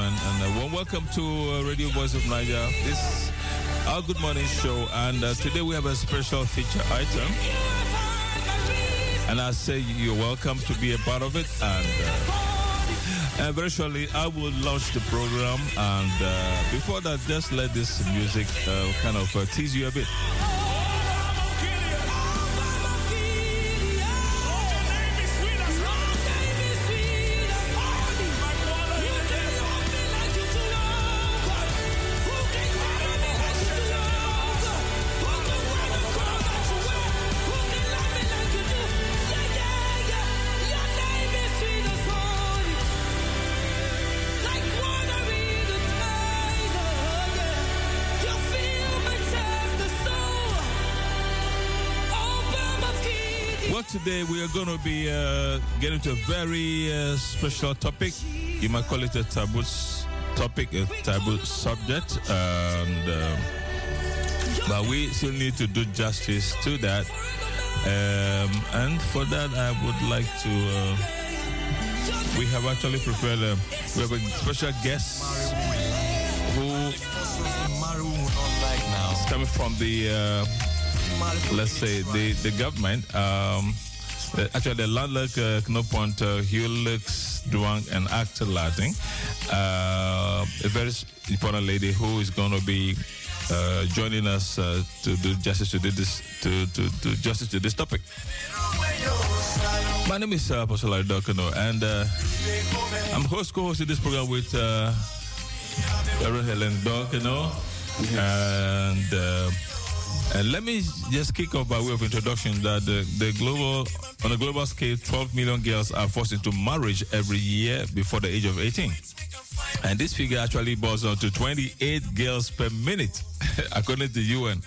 and uh, warm welcome to uh, Radio Voice of Niger. This our Good Morning show, and uh, today we have a special feature item. And I say you're welcome to be a part of it, and, uh, and I will launch the program. And uh, before that, just let this music uh, kind of tease you a bit. Today we are going to be uh, getting to a very uh, special topic. You might call it a taboo topic, a taboo subject, and uh, but we still need to do justice to that. Um, and for that, I would like to. Uh, we have actually prepared. A, we have a special guest who is coming from the. Uh, let's say the the government um uh, actually the landelijk uh, knooppunt uh, huwelijksdwang en achterlating uh, a very important lady who is going to be uh, joining us uh, to do justice to this to, to, to justice to this topic. My name is uh, Apostle Dokano and uh, I'm host co-hosting this program with uh, Reverend Helen Dokano and uh, and let me just kick off by way of introduction that the, the global, on a global scale, 12 million girls are forced into marriage every year before the age of 18. And this figure actually boils down to 28 girls per minute, according to the UN.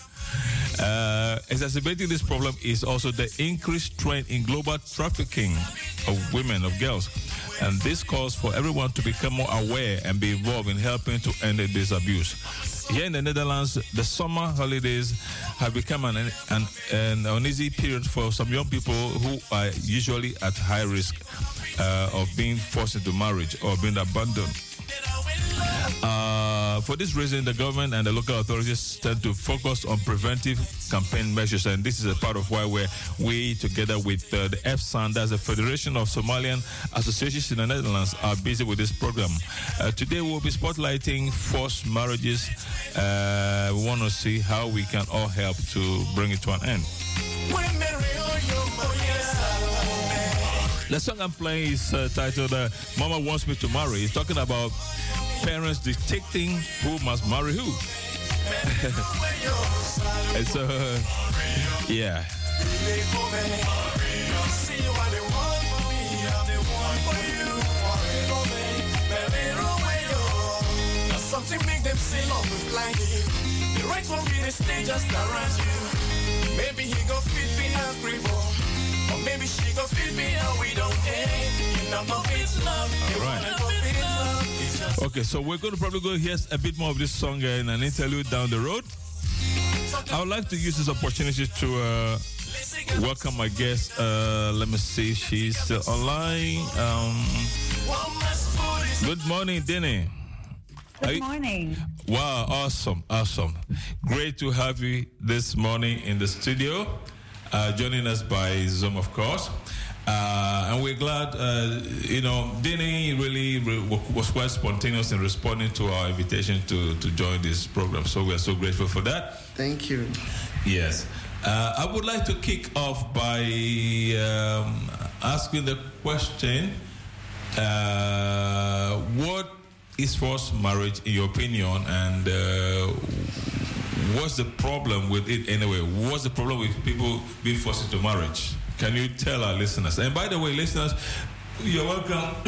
Uh, exacerbating this problem is also the increased trend in global trafficking of women, of girls. And this calls for everyone to become more aware and be involved in helping to end this abuse. Here in the Netherlands, the summer holidays have become an, an, an uneasy period for some young people who are usually at high risk uh, of being forced into marriage or being abandoned. Uh, for this reason, the government and the local authorities tend to focus on preventive campaign measures, and this is a part of why we're, we, together with uh, the FSAN, that's the Federation of Somalian Associations in the Netherlands, are busy with this program. Uh, today, we'll be spotlighting forced marriages. Uh, we want to see how we can all help to bring it to an end. The song I'm playing is uh, titled uh, Mama Wants Me to Marry. It's talking about parents dictating who must marry who. and so, uh, yeah. Something make them. The right one be the stage just around you. Maybe he go fit. Or maybe she go fit me and we don't end. You know, no it's love. You All right. wanna go fit love. Okay, so we're going to probably go hear a bit more of this song in an interlude down the road. I would like to use this opportunity to uh, welcome my guest. Uh, let me see she's still online. Um, one must put his good morning, Denny. Good morning. Wow, awesome, awesome. Great to have you this morning in the studio, uh, joining us by Zoom, of course. Uh, and we're glad, uh, you know, Dini really re- was quite spontaneous in responding to our invitation to, to join this program. So we are so grateful for that. Thank you. Yes. Uh, I would like to kick off by um, asking the question uh, what is forced marriage in your opinion, and uh, what's the problem with it anyway? What's the problem with people being forced into marriage? Can you tell our listeners? And by the way, listeners, you're welcome.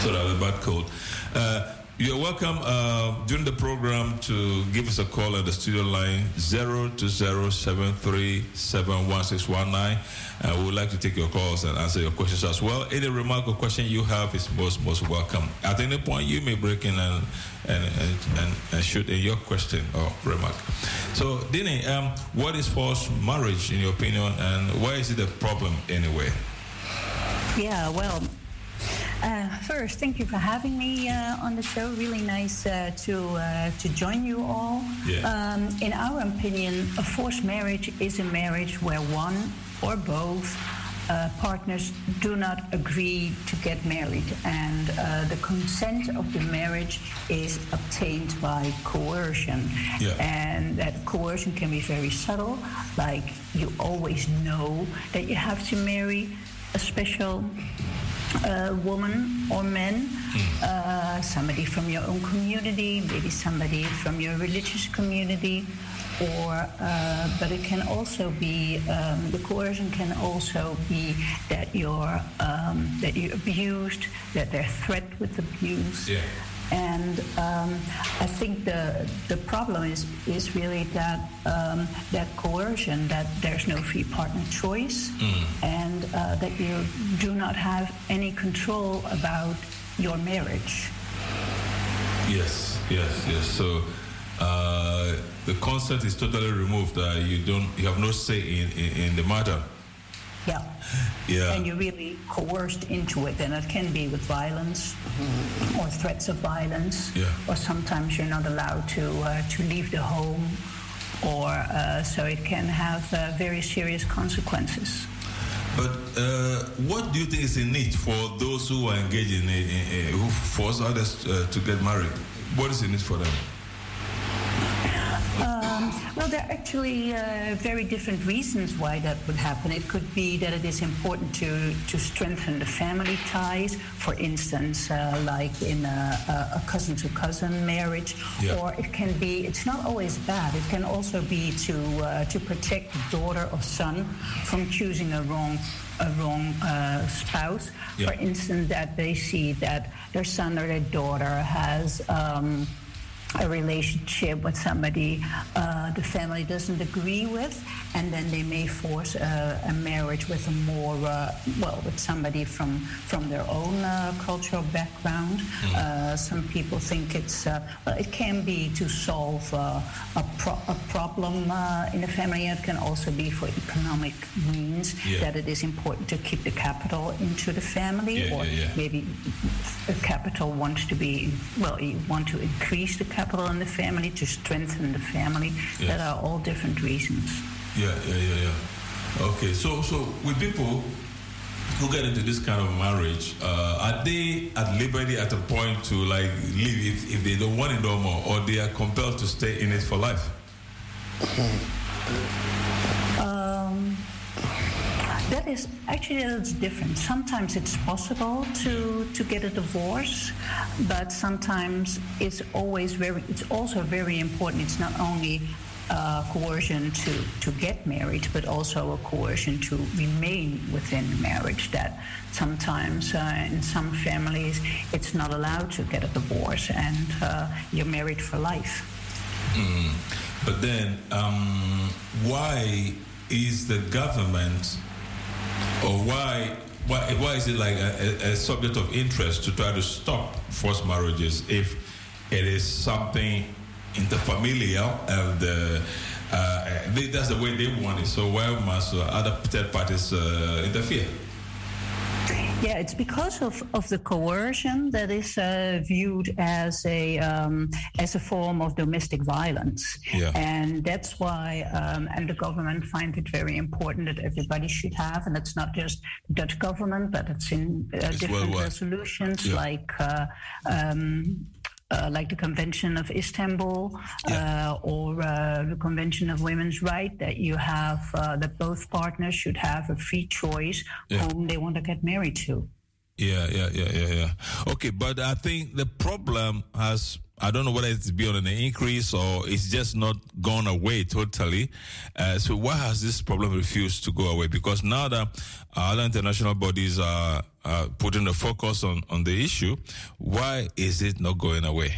Sorry, I have a bad cold. Uh, you're welcome uh, during the program to give us a call at the studio line 02073711619. And we would like to take your calls and answer your questions as well. Any remark or question you have is most most welcome. At any point, you may break in and and, and, and, and shoot in your question or remark. So, Dini, um, what is forced marriage in your opinion, and why is it a problem anyway? Yeah, well, uh, first, thank you for having me uh, on the show. Really nice uh, to uh, to join you all. Yeah. Um, in our opinion, a forced marriage is a marriage where one or both uh, partners do not agree to get married, and uh, the consent of the marriage is obtained by coercion. Yeah. And that coercion can be very subtle, like you always know that you have to marry a special uh, woman or man, uh, somebody from your own community, maybe somebody from your religious community, or uh, but it can also be um, the coercion can also be that you're um, that you're abused, that they're threatened with abuse. Yeah. And um, I think the the problem is is really that um, that coercion that there's no free partner choice, and uh, that you do not have any control about your marriage. Yes, yes, yes. So uh, the consent is totally removed. Uh, you don't, you have no say in, in, in the matter. Yeah. Yeah. And you're really coerced into it, and it can be with violence or threats of violence, Yeah. or sometimes you're not allowed to uh, to leave the home, or uh, so it can have uh, very serious consequences. But uh, what do you think is in need for those who are engaged in, in, in who force others uh, to get married? What is in it for them? Well, there are actually uh, very different reasons why that would happen. It could be that it is important to, to strengthen the family ties, for instance, uh, like in a cousin to cousin marriage, Yeah. or it can be, it's not always bad, it can also be to, uh, to protect the daughter or son from choosing a wrong a wrong uh, spouse. Yeah. For instance, that they see that their son or their daughter has um, a relationship with somebody uh, the family doesn't agree with, and then they may force a, a marriage with a more uh, well with somebody from from their own uh, cultural background. Uh, some people think it's uh, well, it can be to solve uh, a, pro- a problem uh, in the family. It can also be for economic means Yeah. that it is important to keep the capital into the family, Yeah, or yeah. maybe the capital wants to be well you want to increase the capital in the family to strengthen the family Yes. that are all different reasons Yeah, yeah, yeah, yeah. Okay, so so with people who get into this kind of marriage, uh, are they at liberty at a point to like leave if, if they don't want it no more, or they are compelled to stay in it for life? that is actually that's different sometimes it's possible to to get a divorce but sometimes it's always very it's also very important it's not only uh, coercion to, to get married, but also a coercion to remain within marriage. That sometimes uh, in some families it's not allowed to get a divorce, and uh, you're married for life. Mm. But then, um, why is the government, or why why, why is it like a, a, subject of interest to try to stop forced marriages if it is something interfamilial and uh, uh, they, that's the way they want it? So why must uh, other third parties uh, interfere? Yeah, it's because of, of the coercion that is uh, viewed as a um, as a form of domestic violence, Yeah. and that's why um, and the government finds it very important that everybody should have, and it's not just the Dutch government, but it's in uh, different worldwide. resolutions Yeah. like. Uh, um, uh, like the Convention of Istanbul uh, or uh, the Convention of Women's Rights, that you have uh, that both partners should have a free choice Yeah. whom they want to get married to. Yeah, yeah, yeah, yeah, yeah. Okay, but I think the problem has I don't know whether it's been on an increase or it's just not gone away totally. Uh, so why has this problem refused to go away? Because now that other international bodies are, are putting the focus on, on the issue, why is it not going away?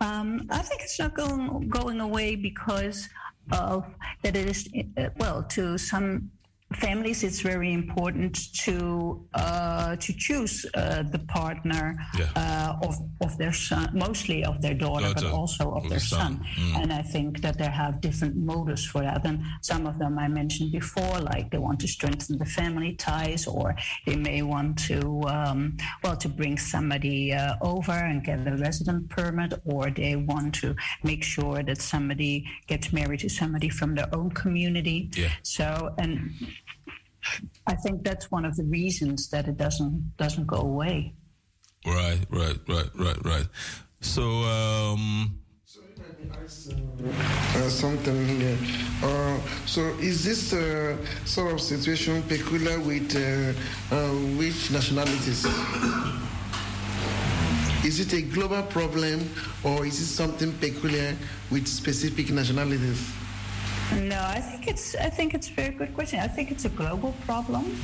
Um, I think it's not going going away because of that it is uh, well to some families, it's very important to uh, to choose uh, the partner yeah. uh, of of their son, mostly of their daughter, daughter but also of their son. son. Mm. And I think that they have different motives for that. And some of them I mentioned before, like they want to strengthen the family ties, or they may want to um, well to bring somebody uh, over and get a resident permit, or they want to make sure that somebody gets married to somebody from their own community. Yeah. So and I think that's one of the reasons that it doesn't doesn't go away. Right, right, right, right, right. So. Um, uh, something here. Uh, so, is this uh, sort of situation peculiar with uh, uh, which nationalities? is it a global problem, or is it something peculiar with specific nationalities? No, I think it's I think it's a very good question. I think it's a global problem.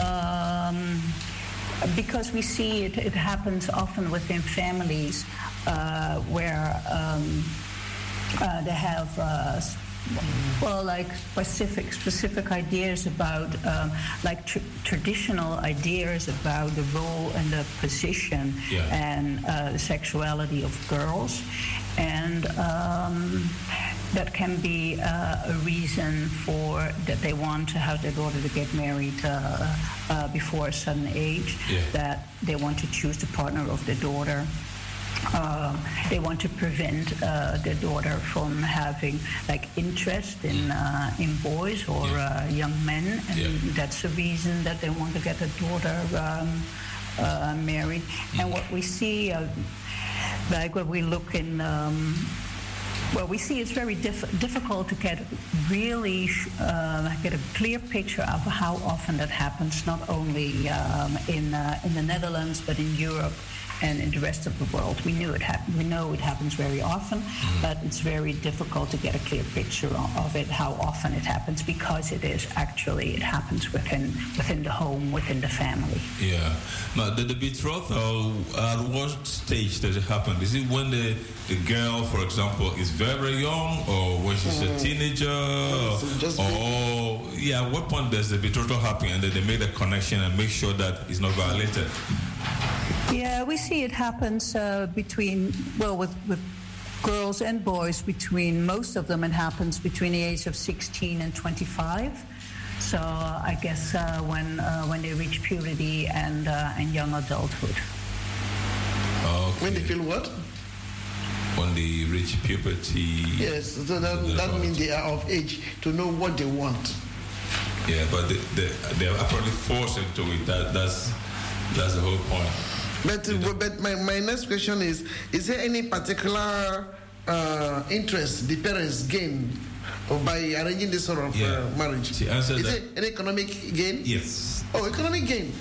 Um, because we see it, it happens often within families uh, where um, uh, they have uh, well, like specific specific ideas about um, like tr- traditional ideas about the role and the position yeah. and uh, the sexuality of girls, and um, that can be uh, a reason for that they want to have their daughter to get married uh, uh, before a certain age, yeah. that they want to choose the partner of their daughter. Uh, they want to prevent uh, their daughter from having like interest in uh, in boys or yeah. young men, and yeah. that's the reason that they want to get a daughter um, married. Mm. And what we see, like when we look in um, well, we see it's very diff- difficult to get really uh, get a clear picture of how often that happens, not only um, in uh, in the Netherlands but in Europe and in the rest of the world. We knew it happened. We know it happens very often, mm-hmm. but it's very difficult to get a clear picture of it, how often it happens, because it is actually it happens within within the home, within the family. Yeah. Now, the, the betrothal, at what stage does it happen? Is it when the the girl, for example, is very, very young, or when she's mm-hmm. a teenager, or, or yeah, what point does the betrothal happen, and then they make the connection and make sure that it's not violated? Yeah, we see it happens uh, between, well, with, with girls and boys, between most of them, it happens between the age of 16 and 25. So I guess uh, when uh, when they reach puberty and uh, and young adulthood. Okay. When they feel what? When they reach puberty. Yes, so that, that means they are of age to know what they want. Yeah, but they, they, they're apparently forced into it. That, that's, that's the whole point. But, but my, my next question is Is there any particular uh, interest the parents gain by arranging this sort of uh, yeah. uh, marriage? She answered is that. it an economic gain? Yes. Oh, economic gain.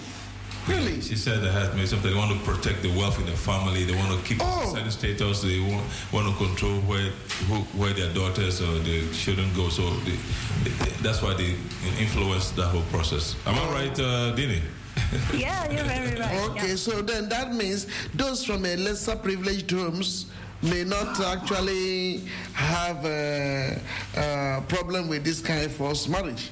Really? She said that has made something. They want to protect the wealth in the family. They want to keep oh. certain status. They want, want to control where who, where their daughters or their children go. So they, they, that's why they influence that whole process. Am I right, uh, Dini? yeah, you're very right. Okay, yeah. so then that means those from a lesser privileged homes may not actually have a, a problem with this kind of forced marriage.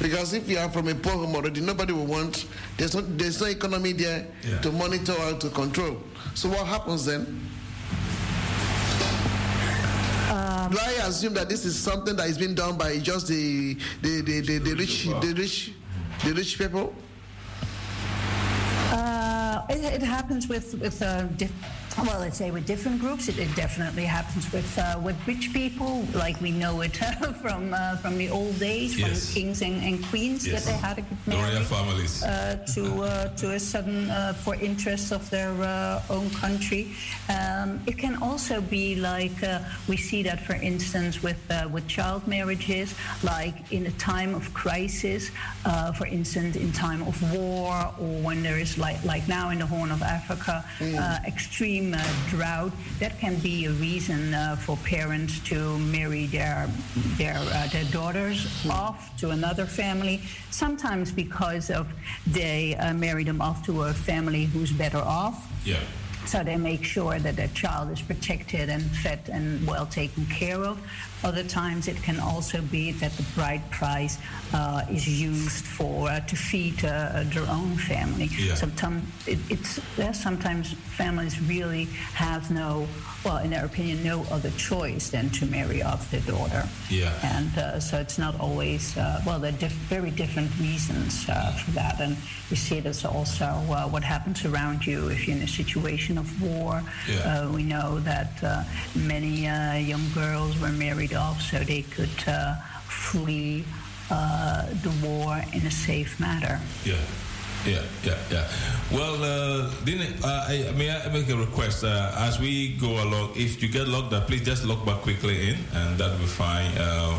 Because if you are from a poor home already, nobody will want, there's no, there's no economy there yeah. to monitor or to control. So what happens then? Um, Do I assume that this is something that is being done by just the the, the, the, the rich the rich the rich people? It, it, happens with with uh, Well, let's say with different groups, it, it definitely happens with uh, with rich people, like we know it from uh, from the old days, from Yes. kings and, and queens Yes. that they had get The royal families. uh, to uh, to a sudden uh, for interests of their uh, own country. Um, it can also be like uh, we see that, for instance, with uh, with child marriages, like in a time of crisis, uh, for instance, in time of war, or when there is like like now in the Horn of Africa, uh, extreme uh, drought. That can be a reason uh, for parents to marry their their uh, their daughters off to another family. Sometimes because of they uh, marry them off to a family who's better off. Yeah. So they make sure that their child is protected and fed and well taken care of. Other times it can also be that the bride price uh, is used for uh, to feed uh, their own family. Yeah. Sometimes it, it's there. Sometimes families really have no, well, in their opinion, no other choice than to marry off their daughter. Yeah. And uh, so it's not always, uh, well, there are diff- very different reasons uh, for that. And we see this also uh, what happens around you if you're in a situation of war. Yeah. Uh, we know that uh, many uh, young girls were married off so they could uh, flee uh, the war in a safe manner. Yeah. Yeah, yeah, yeah. Well, uh, Dine, uh, I, may I make a request? Uh, as we go along, if you get logged up, please just log back quickly in, and that'll be fine. Uh,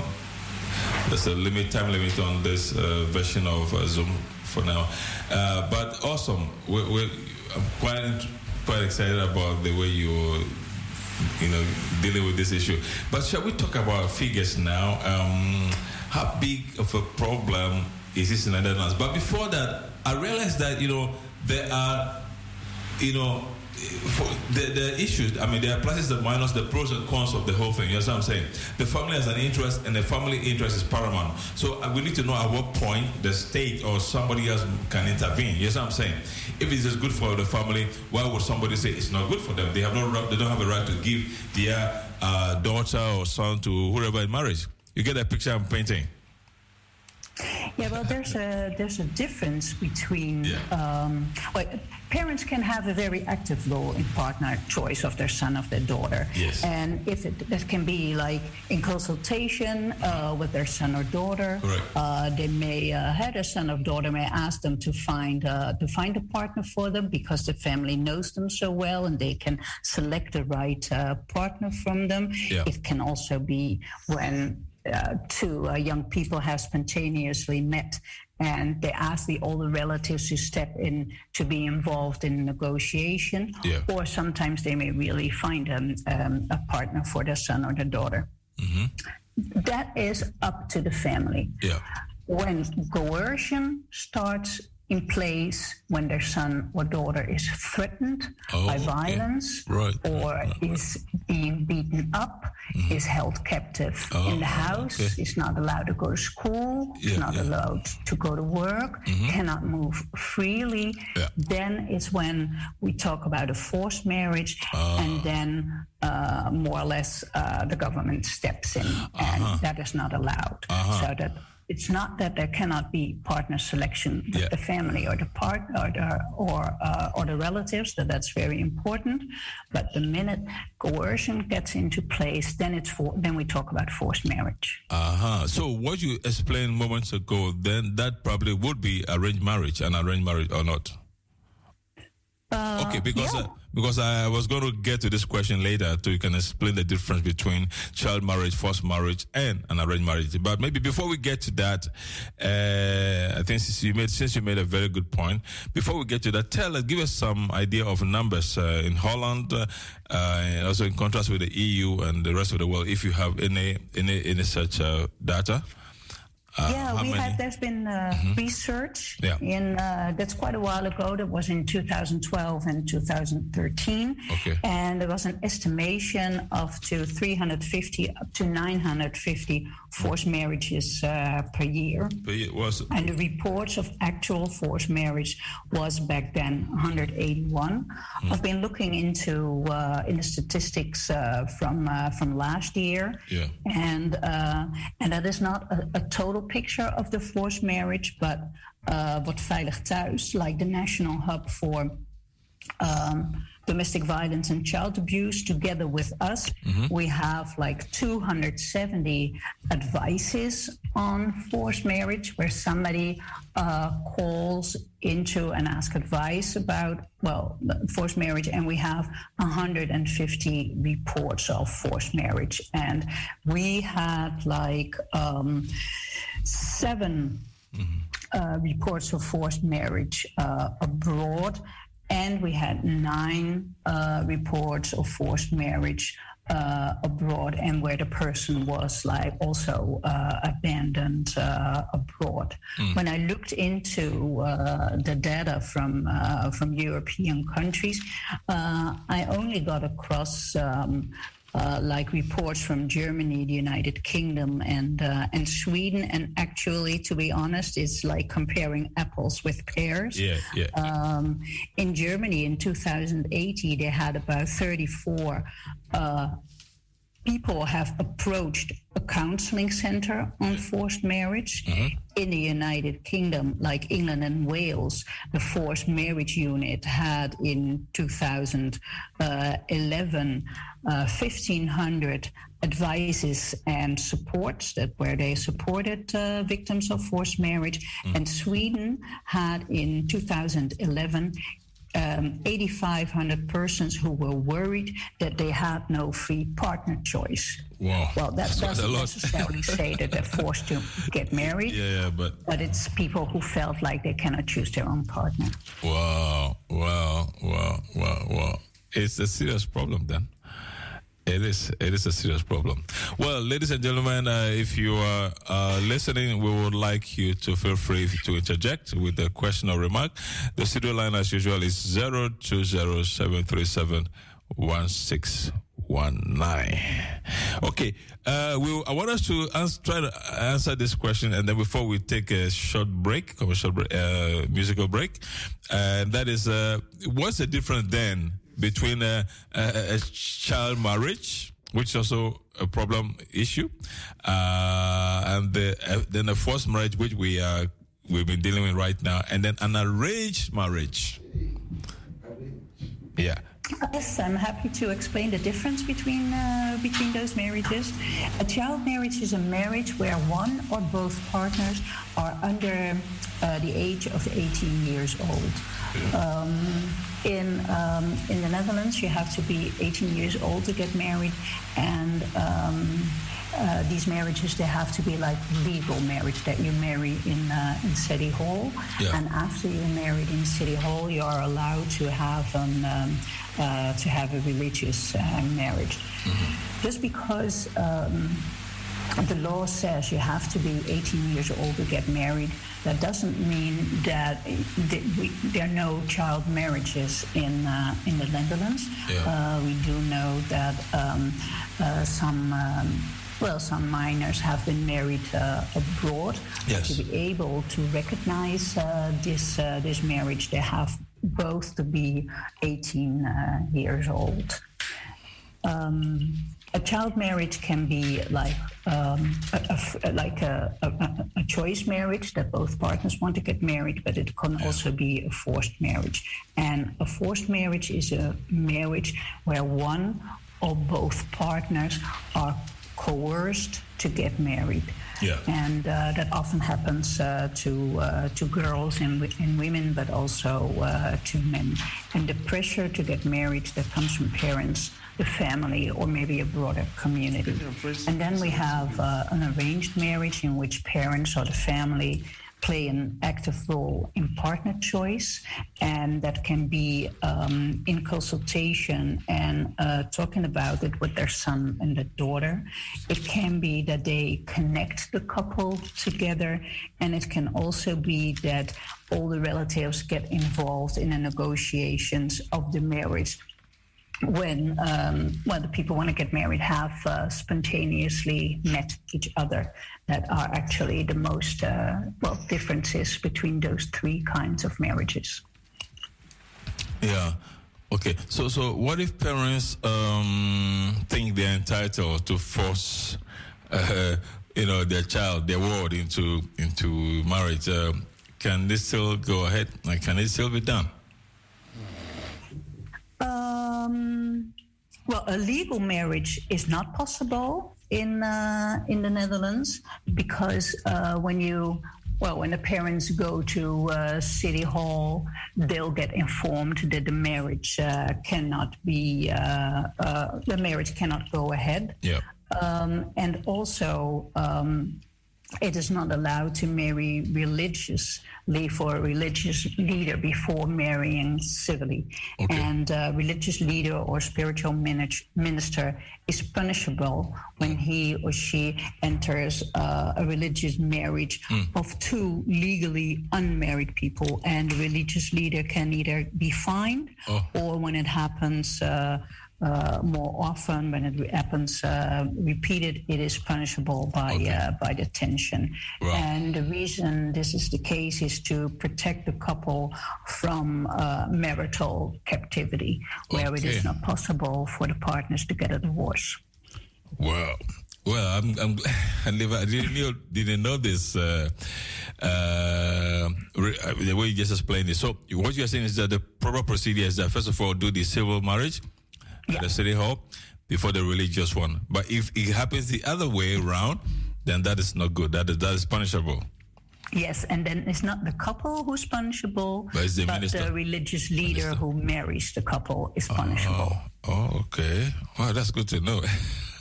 there's a limit, time limit on this version of Zoom for now. But awesome. We, we, I'm quite quite excited about the way you you know dealing with this issue. But shall we talk about figures now? Um, how big of a problem is this in the Netherlands? But before that, I realized that you know there are you know the, the issues. I mean, there are pluses and minus, the pros and cons of the whole thing. You know what I'm saying? The family has an interest, and the family interest is paramount. So uh, we need to know at what point the state or somebody else can intervene. You know what I'm saying? If it is good for the family, why would somebody say it's not good for them? They have no, they don't have a right to give their uh, daughter or son to whoever in marriage. You get that picture I'm painting? Yeah, well, there's a there's a difference between. Yeah. Um, well, parents can have a very active role in partner choice of their son of their daughter. Yes. And if it that can be like in consultation uh, with their son or daughter, uh, they may uh, have their son or daughter may ask them to find uh, to find a partner for them because the family knows them so well and they can select the right uh, partner from them. Yeah. It can also be when uh, two uh, young people have spontaneously met and they ask the older relatives to step in to be involved in negotiation Yeah. or sometimes they may really find um, um, a partner for their son or their daughter that is up to the family Yeah. when coercion starts in place when their son or daughter is threatened Oh, by okay. violence Right, or right, right, is being beaten up, is held captive Oh, in the house, okay. is not allowed to go to school, is not yeah. Mm-hmm. allowed to go to work, cannot move freely, Yeah. then it's when we talk about a forced marriage, Ah. and then uh, more or less uh, the government steps in, and Uh-huh. that is not allowed. So that it's not that there cannot be partner selection with Yeah. the family or the part or the or uh, or the relatives. That that's very important. But the minute coercion gets into place, then it's for then we talk about forced marriage. Uh-huh. So what you explained moments ago, then that probably would be arranged marriage, an arranged marriage or not? Okay, because yeah. uh, because I was going to get to this question later, so you can explain the difference between child marriage, forced marriage, and an arranged marriage. But maybe before we get to that, uh, I think since you made since you made a very good point, before we get to that, tell us, give us some idea of numbers uh, in Holland, uh, uh, and also in contrast with the EU and the rest of the world, if you have any any any such uh, data. Uh, yeah, we many? had. There's been uh, research Yeah. in uh, that's quite a while ago. That was in 2012 and 2013. Okay. And there was an estimation of to 350 up to 950 forced marriages uh, per year. But it was And the reports of actual forced marriage was back then 181. I've been looking into uh, in the statistics uh, from uh, from last year, Yeah. and uh, and that is not a, a total picture of the forced marriage, but uh, what Veilig Thuis, like the national hub for um, domestic violence and child abuse together with us. Mm-hmm. We have like 270 advices on forced marriage where somebody uh, calls into and ask advice about well forced marriage and we have 150 reports of forced marriage and we had like um, 7 mm-hmm. uh, reports of forced marriage uh, abroad and we had nine uh, reports of forced marriage uh, abroad and where the person was like also uh, abandoned uh, abroad. Mm. When I looked into uh, the data from uh, from European countries, I only got across um, uh, like reports from Germany, the United Kingdom, and uh, and Sweden. And actually, to be honest, it's like comparing apples with pears. Yeah, yeah. Um, in Germany, in 2018, they had about 34 uh, people have approached a counseling center on forced marriage. Mm-hmm. In the United Kingdom, like England and Wales, the forced marriage unit had in 2011 uh, 1,500 advices and supports that where they supported uh, victims of forced marriage. Mm. And Sweden had in 2011 um, 8,500 persons who were worried that they had no free partner choice. Wow. Well, that doesn't necessarily say that they're forced to get married. Yeah, yeah, but but it's people who felt like they cannot choose their own partner. Wow, wow, wow, wow, wow. It's a serious problem then. It is. It is a serious problem. Well, ladies and gentlemen, uh, if you are uh, listening, we would like you to feel free to interject with a question or remark. The studio line, as usual, is zero two zero seven three seven one six one nine. Okay, uh, we, I want us to try to answer this question, and then before we take a short break, commercial break, uh, musical break, and that is, uh, what's the difference then between a, a, a child marriage, which is also a problem issue, uh, and the, uh, then a forced marriage, which we are we've been dealing with right now, and then an arranged marriage. Yeah. Yes, I'm happy to explain the difference between uh, between those marriages. A child marriage is a marriage where one or both partners are under uh, the age of 18 years old. Um, in um, in the Netherlands, you have to be 18 years old to get married, and um, uh, these marriages they have to be like legal marriage that you marry in uh, in city hall, yeah. and after you're married in city hall, you are allowed to have an um, uh, to have a religious uh, marriage. Mm-hmm. Just because um, the law says you have to be 18 years old to get married. That doesn't mean that, we, there are no child marriages in uh, in the Netherlands. Yeah. Uh, we do know that um, uh, some. Um, well, some minors have been married uh, abroad. Yes. To be able to recognize uh, this uh, this marriage, they have both to be 18 years old. Um, a child marriage can be like um, a, a, like a, a, choice marriage that both partners want to get married, but it can also be a forced marriage. And a forced marriage is a marriage where one or both partners are coerced to get married. Yeah. And uh, that often happens uh, to uh, to girls and, and women, but also uh, to men. And the pressure to get married that comes from parents the family or maybe a broader community. And then we have uh, an arranged marriage in which parents or the family play an active role in partner choice, and that can be um, in consultation and uh, talking about it with their son and their daughter. It can be that they connect the couple together, and it can also be that all the relatives get involved in the negotiations of the marriage when um, when the people want to get married have uh, spontaneously met each other that are actually the most uh, well differences between those three kinds of marriages. Yeah. Okay. So so what if parents um, think they're entitled to force uh, you know their child their ward into into marriage? Uh, can this still go ahead? Like can it still be done uh, Well, a legal marriage is not possible in uh, in the Netherlands because uh, when you well, when the parents go to uh, City Hall, they'll get informed that the marriage uh, cannot be uh, uh the marriage cannot go ahead. Yeah. Um, and also, um, it is not allowed to marry religiously for a religious leader before marrying civilly. Okay. And a religious leader or spiritual minister is punishable when he or she enters uh, a religious marriage mm. of two legally unmarried people. And the religious leader can either be fined oh. or when it happens, uh, uh, more often when it happens uh, repeated, it is punishable by okay. uh, by detention. Right. And the reason this is the case is to protect the couple from uh, marital captivity, where okay. it is not possible for the partners to get a divorce. Well, well, I'm, I'm I didn't know, didn't know this. Uh, uh, the way you just explained it. So, what you're saying is that the proper procedure is that first of all, do the civil marriage at the city hall before the religious one. But if it happens the other way around, then that is not good. That is, that is punishable. Yes, and then it's not the couple who's punishable, but, the, but the, religious leader minister. who marries the couple is punishable. Oh, oh okay. Well, that's good to know.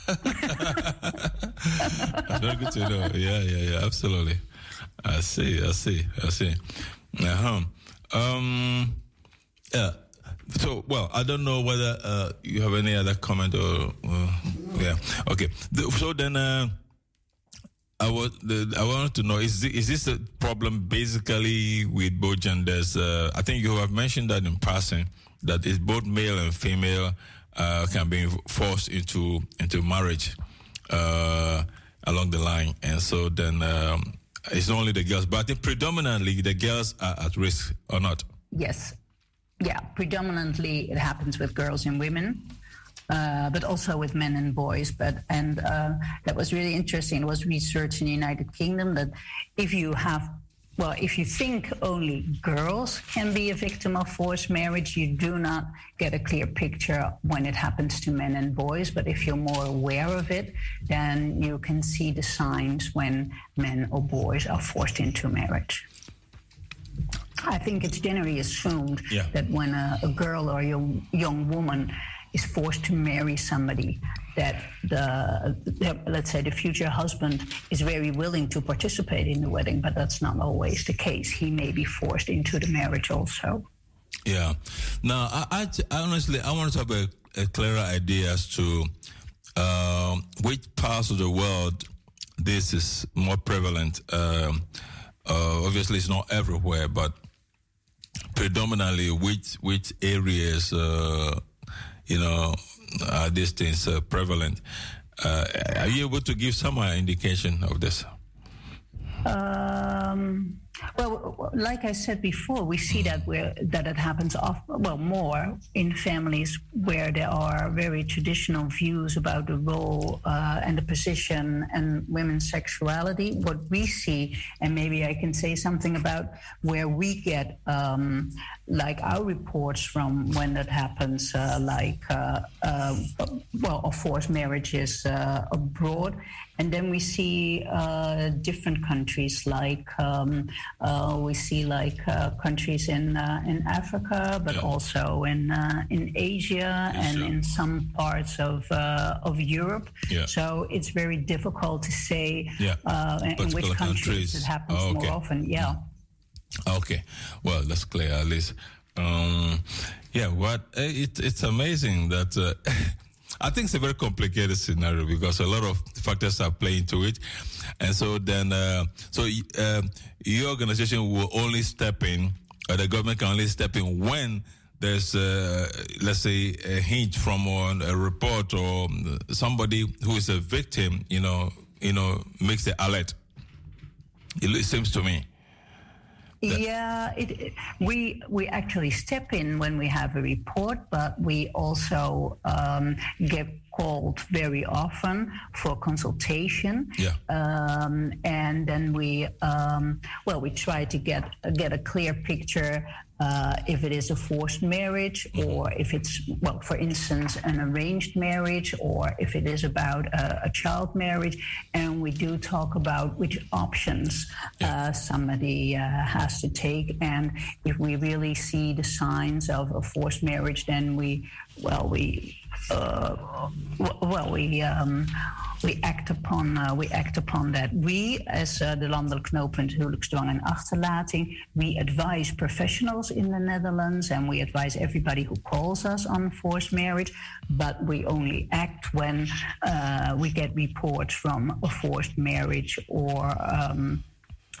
that's very good to know. Yeah, yeah, yeah, absolutely. I see, I see, I see. Uh-huh. Um, yeah. Well, I don't know whether uh, you have any other comment or, uh, yeah. Okay. So then, uh, I was the, I wanted to know is this, is this a problem basically with both genders? Uh, I think you have mentioned that in passing that it's both male and female uh, can be forced into into marriage uh, along the line, and so then um, it's only the girls, but predominantly the girls are at risk or not. Yes, yeah, predominantly it happens with girls and women. Uh, but also with men and boys. But and uh, that was really interesting. It was research in the United Kingdom that if you have well, if you think only girls can be a victim of forced marriage, you do not get a clear picture when it happens to men and boys. But if you're more aware of it, then you can see the signs when men or boys are forced into marriage. I think it's generally assumed yeah. that when a, a, girl or a young, young woman is forced to marry somebody, that the, the, let's say the future husband is very willing to participate in the wedding, but that's not always the case. He may be forced into the marriage also. Yeah. Now, I, honestly, I want to have a, a clearer idea as to uh, which parts of the world this is more prevalent. Um, uh, obviously, it's not everywhere, but predominantly which which areas uh, you know are these things uh, prevalent? Uh, are you able to give some indication of this? Um, well, like I said before, we see that where that it happens well more in families where there are very traditional views about the role uh, and the position and women's sexuality. What we see, and maybe I can say something about where we get um, like our reports from when that happens, uh, like uh, uh well, of course, marriages uh, abroad, and then we see uh, different countries like. Um, uh, we see like uh, countries in uh, in Africa, but yeah. also in uh, in Asia and sure. in some parts of uh, of Europe. Yeah. So it's very difficult to say in which countries, countries, it happens oh, okay. more often. Yeah. Okay, well that's clear at least. Um, yeah, what it, it's amazing that. I think it's a very complicated scenario because a lot of factors are playing to it. And so then, uh, so uh, your organization will only step in, or the government can only step in when there's, uh, let's say, a hint from a report or somebody who is a victim, you know, you know, makes the alert. It seems to me. Yeah, it, we we actually step in when we have a report, but we also um, give called very often for consultation. Yeah. Um, and then we, um, well, we try to get get a clear picture uh, if it is a forced marriage or if it's, well, for instance, an arranged marriage or if it is about a, a child marriage. And we do talk about which options uh, somebody uh, has to take. And if we really see the signs of a forced marriage, then we, well, we well, we um, we act upon uh, we act upon that. We, as uh, de landelijk knooppunt huwelijksdwang en achterlating, we advise professionals in the Netherlands and we advise everybody who calls us on forced marriage. But we only act when uh, we get reports from a forced marriage or. Um,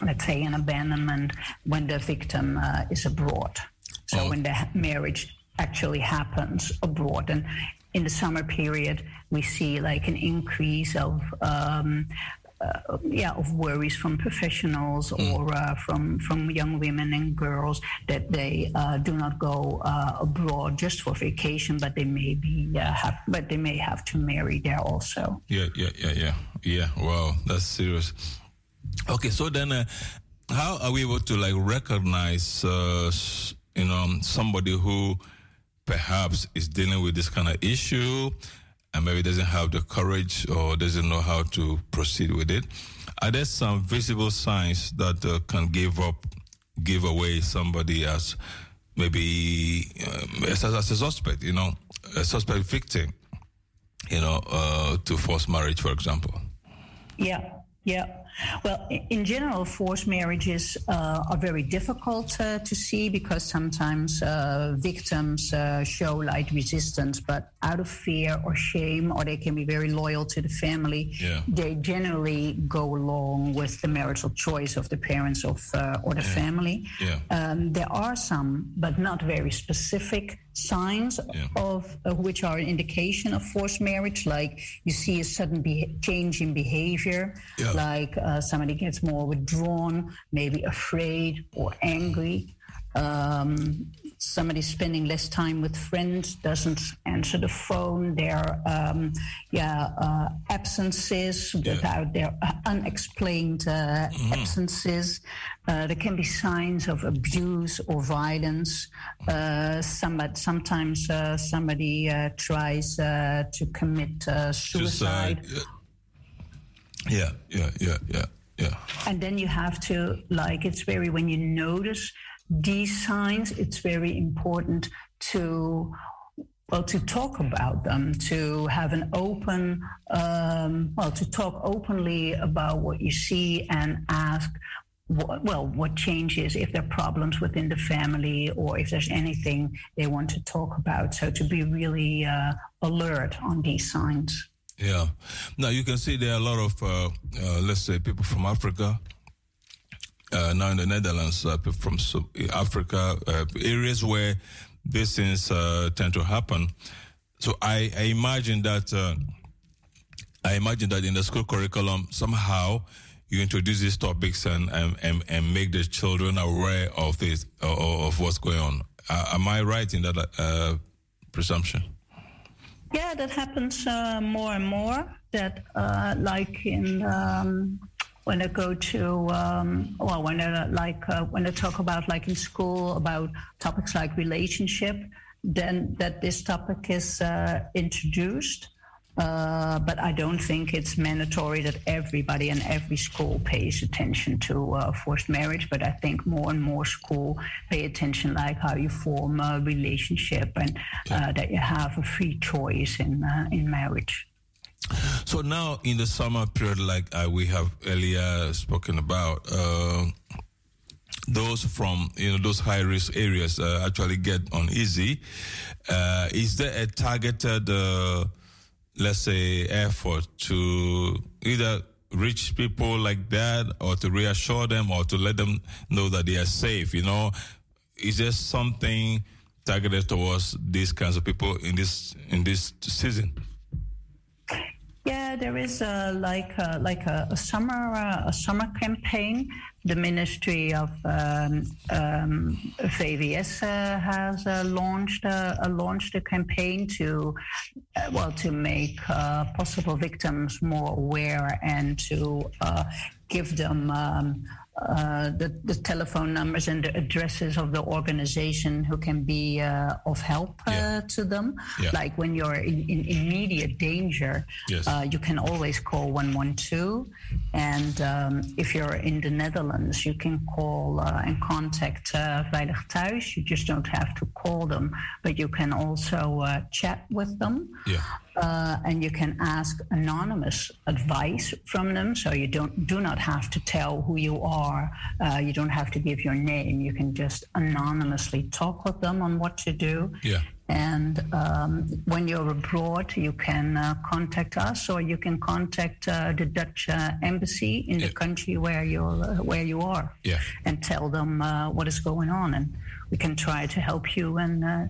let's say an abandonment when the victim uh, is abroad. So Oh. when the marriage actually happens abroad. And in the summer period, we see like an increase of. Um, uh, yeah, of worries from professionals or uh, from from young women and girls that they uh, do not go uh, abroad just for vacation, but they may be uh, have, but they may have to marry there also. Yeah, yeah, yeah, yeah, yeah. Wow, that's serious. Okay, so then, uh, how are we able to like recognize, uh, you know, somebody who perhaps is dealing with this kind of issue and maybe doesn't have the courage or doesn't know how to proceed with it? Are there some visible signs that uh, can give up, give away somebody as maybe um, as, as a suspect, you know, a suspect victim? you know, uh, to forced marriage, for example. Yeah, yeah. Well, in general, forced marriages uh, are very difficult uh, to see because sometimes uh, victims uh, show light resistance, but out of fear or shame, or they can be very loyal to the family. Yeah. They generally go along with the marital choice of the parents of uh, or the family. Yeah. Um, there are some, but not very specific signs Yeah. of uh, which are an indication of forced marriage. Like you see a sudden be- change in behavior, Yeah. like uh, somebody gets more withdrawn, maybe afraid or angry. Um, somebody spending less time with friends doesn't answer the phone. their um, yeah, uh, absences without their uh, unexplained uh, absences. Uh, there can be signs of abuse or violence. Uh, somebody, sometimes uh, somebody uh, tries uh, to commit uh, suicide. Yeah, yeah, yeah, yeah, yeah. and then you have to like it's very when you notice these signs it's very important to well to talk about them to have an open um, well to talk openly about what you see and ask well what changes if there are problems within the family or if there's anything they want to talk about so to be really uh, alert on these signs Yeah. Now you can see there are a lot of, uh, uh, let's say, people from Africa. Uh, now in the Netherlands, uh, from Africa, uh, areas where these things uh, tend to happen. So I, I imagine that uh, I imagine that in the school curriculum somehow you introduce these topics and and, and, and make the children aware of this uh, of what's going on. Am I right in that presumption? Yeah, that happens more and more. That like in um, when I go to um, well, when I like uh, when I talk about like in school about topics like relationship, then that this topic is uh, introduced. Uh, but I don't think it's mandatory that everybody in every school pays attention to uh, forced marriage. But I think more and more school pay attention, like how you form a relationship and uh, that you have a free choice in uh, in marriage. So now in the summer period, like uh, we have earlier spoken about, uh, those from you know those high risk areas uh, actually get uneasy. Uh, is there a targeted, uh, let's say, effort to either reach people like that, or to reassure them, or to let them know that they are safe? You know, is there something targeted towards these kinds of people in this in this season? Yeah, there is a, like a, like a, a summer uh, a summer campaign. The Ministry of um, um, VWS uh, has uh, launched uh, launched a campaign to uh, well to make uh, possible victims more aware and to give them. Um, uh, the, the, telephone numbers and the addresses of the organization who can be uh, of help uh, yeah. to them. Yeah. Like when you're in, in immediate danger, yes. Uh, you can always call 112. And um, if you're in the Netherlands, you can call uh, and contact Veilig Thuis. You just don't have to call them, but you can also chat with them. Yeah uh, and you can ask anonymous advice from them. So you don't do not have to tell who you are. Uh, you don't have to give your name. You can just anonymously talk with them on what to do. Yeah. And um, when you're abroad, you can uh, contact us, or you can contact uh, the Dutch uh, embassy in yeah. the country where you're uh, where you are, yeah. and tell them uh, what is going on, and we can try to help you and uh,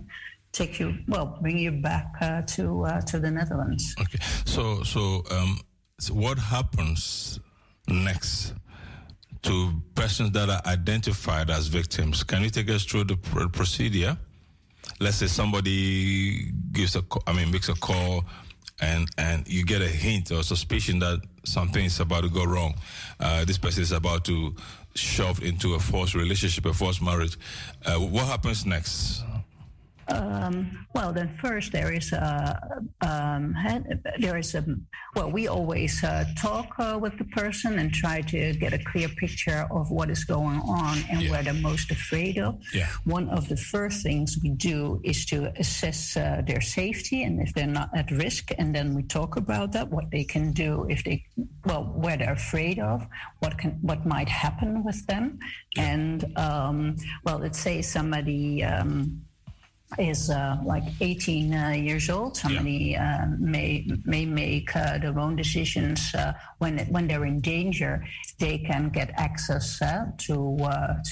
take you well bring you back uh, to uh, to the Netherlands. Okay, so so, um, so what happens next to persons that are identified as victims? Can you take us through the pr- procedure? Let's say somebody gives a I mean makes a call. And, and you get a hint or suspicion that something is about to go wrong. Uh, this person is about to shove into a forced relationship, a forced marriage. Uh, what happens next? Um, well, then first there is a um, there is a well we always uh, talk uh, with the person and try to get a clear picture of what is going on and yeah. what they're most afraid of. Yeah. One of the first things we do is to assess uh, their safety and if they're not at risk, and then we talk about that, what they can do if they well where they're afraid of, what can what might happen with them, yeah. and um, well, let's say somebody. Um, is uh, like 18 uh, years old. Somebody yeah. uh, may may make uh, their own decisions uh, when when they're in danger. They can get access uh, to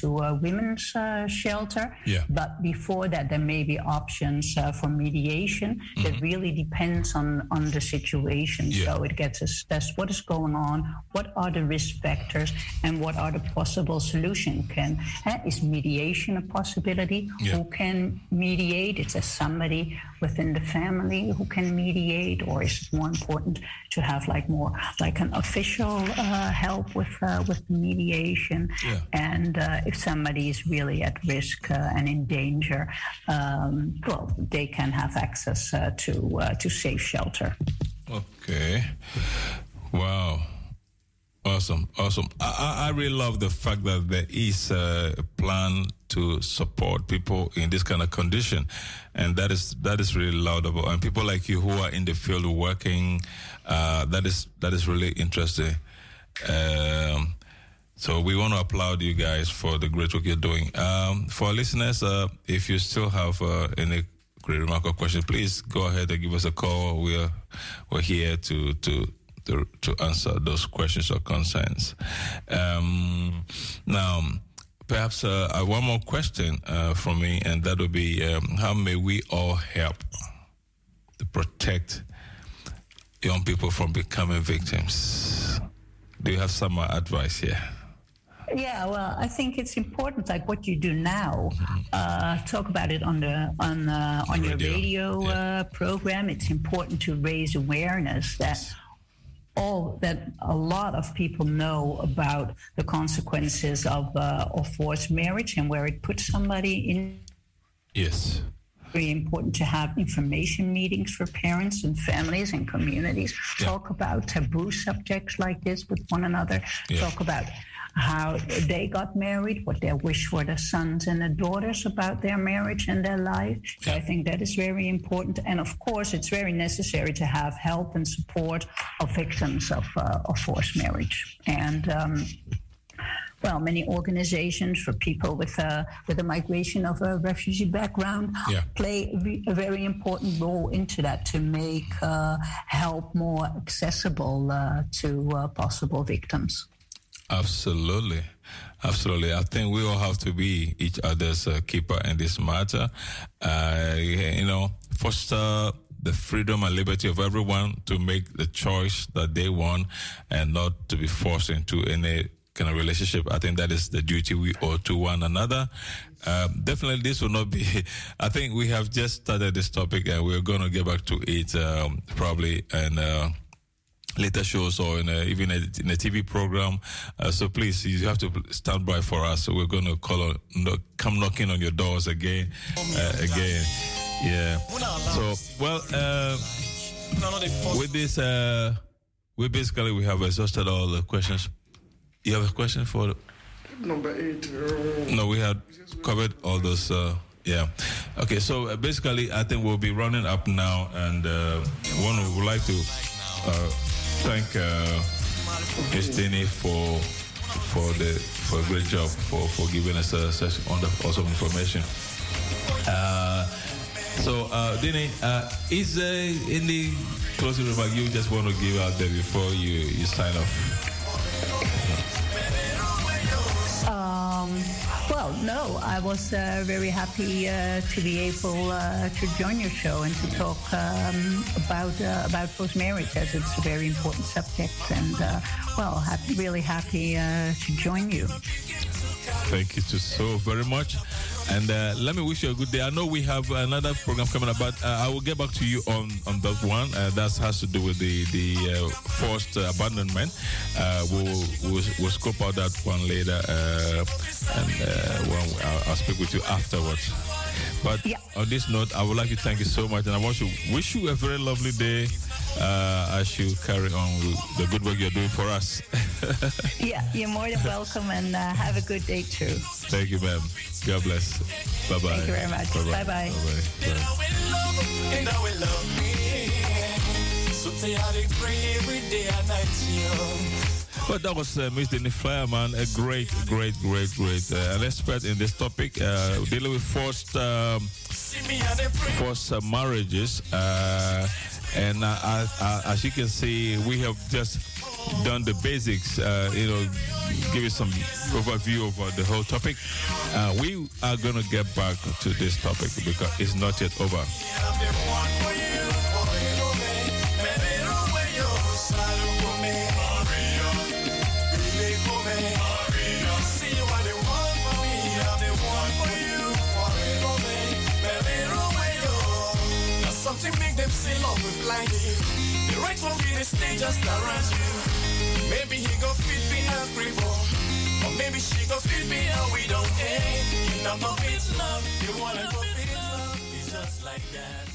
to a women's shelter. Yeah. But before that, there may be options for mediation. Mm-hmm. That really depends on on the situation. Yeah. So it gets assessed what is going on, what are the risk factors, and what are the possible solutions. Can is mediation a possibility? Who can mediate? Mediate? Is there somebody within the family who can mediate, or is it more important to have like more like an official uh, help with uh, with the mediation? Yeah. And uh, if somebody is really at risk uh, and in danger, um, well, they can have access uh, to uh, to safe shelter. Okay. Wow. Awesome, awesome. I, I really love the fact that there is a plan to support people in this kind of condition, and that is that is really laudable. And people like you who are in the field working, uh, that is that is really interesting. Um, so we want to applaud you guys for the great work you're doing. Um, for listeners, uh, if you still have uh, any great remark or question, please go ahead and give us a call. We're we're here to to to, to answer those questions or concerns. Um, now, perhaps uh, one more question uh, from me, and that would be um, how may we all help to protect young people from becoming victims? Do you have some advice here? Yeah, well, I think it's important, like what you do now. Uh, talk about it on the on uh, on radio. your radio yeah. uh, program. It's important to raise awareness that all that a lot of people know about the consequences of uh, of forced marriage and where it puts somebody in. Yes. Very important to have information meetings for parents and families and communities. Yeah. Talk about taboo subjects like this with one another. Yeah. Talk about how they got married, what their wish for their sons and their daughters about their marriage and their life. So I think that is very important. And of course, it's very necessary to have help and support of victims of, uh, of forced marriage. And um, well, many organizations for people with a with a migration of a refugee background yeah. play a very important role into that to make uh, help more accessible uh, to uh, possible victims. Absolutely. Absolutely. I think we all have to be each other's uh, keeper in this matter. Uh, you know, foster the freedom and liberty of everyone to make the choice that they want and not to be forced into any kind of relationship. I think that is the duty we owe to one another. Um, definitely, this will not be. I think we have just started this topic, and we're going to get back to it um, probably and. Uh, later shows or in a, even a, in a TV program. Uh, so please, you have to stand by for us. So we're going to call on, come knocking on your doors again, uh, again. Yeah. So well, uh, with this, uh, we basically we have exhausted all the questions. You have a question for number eight? No, we had covered all those. Uh, yeah. Okay. So uh, basically, I think we'll be running up now, and one would like to thank uh, Christine for for the for a great job for for giving us uh, such awesome information. Uh, so, uh, Dini, uh, is there any closing remark you just want to give out there before you, you sign off? Well, no, I was uh, very happy uh, to be able uh, to join your show and to talk um, about uh, about forced marriage as it's a very important subject. And uh, well, happy, really happy uh, to join you. Thank you so very much. And uh, let me wish you a good day. I know we have another program coming up, but uh, I will get back to you on, on that one. Uh, that has to do with the the uh, forced abandonment. Uh, we'll, we'll, we'll scope out that one later, uh, and well, I'll, I'll, speak with you afterwards. But yeah. on this note, I would like to thank you so much, and I want to wish you a very lovely day uh, as you carry on with the good work you're doing for us. yeah, you're more than welcome and uh, have a good day too. Thank you, ma'am. God bless. Bye bye. Thank you very much. Bye bye. But that was uh, Miss Denny Fireman, a great, great, great, great, uh, an expert in this topic, uh, dealing with forced, um, forced uh, marriages. And uh, as you can see, we have just done the basics, uh, you know, give you some overview of uh, the whole topic. Uh, we are going to get back to this topic because it's not yet over. Blinding. The right one be the stage just around you. Maybe he go fit me angry boy. Or maybe she go fit me and we don't end. Eh? You know, no fit love. You wanna go fit love. It's just like that.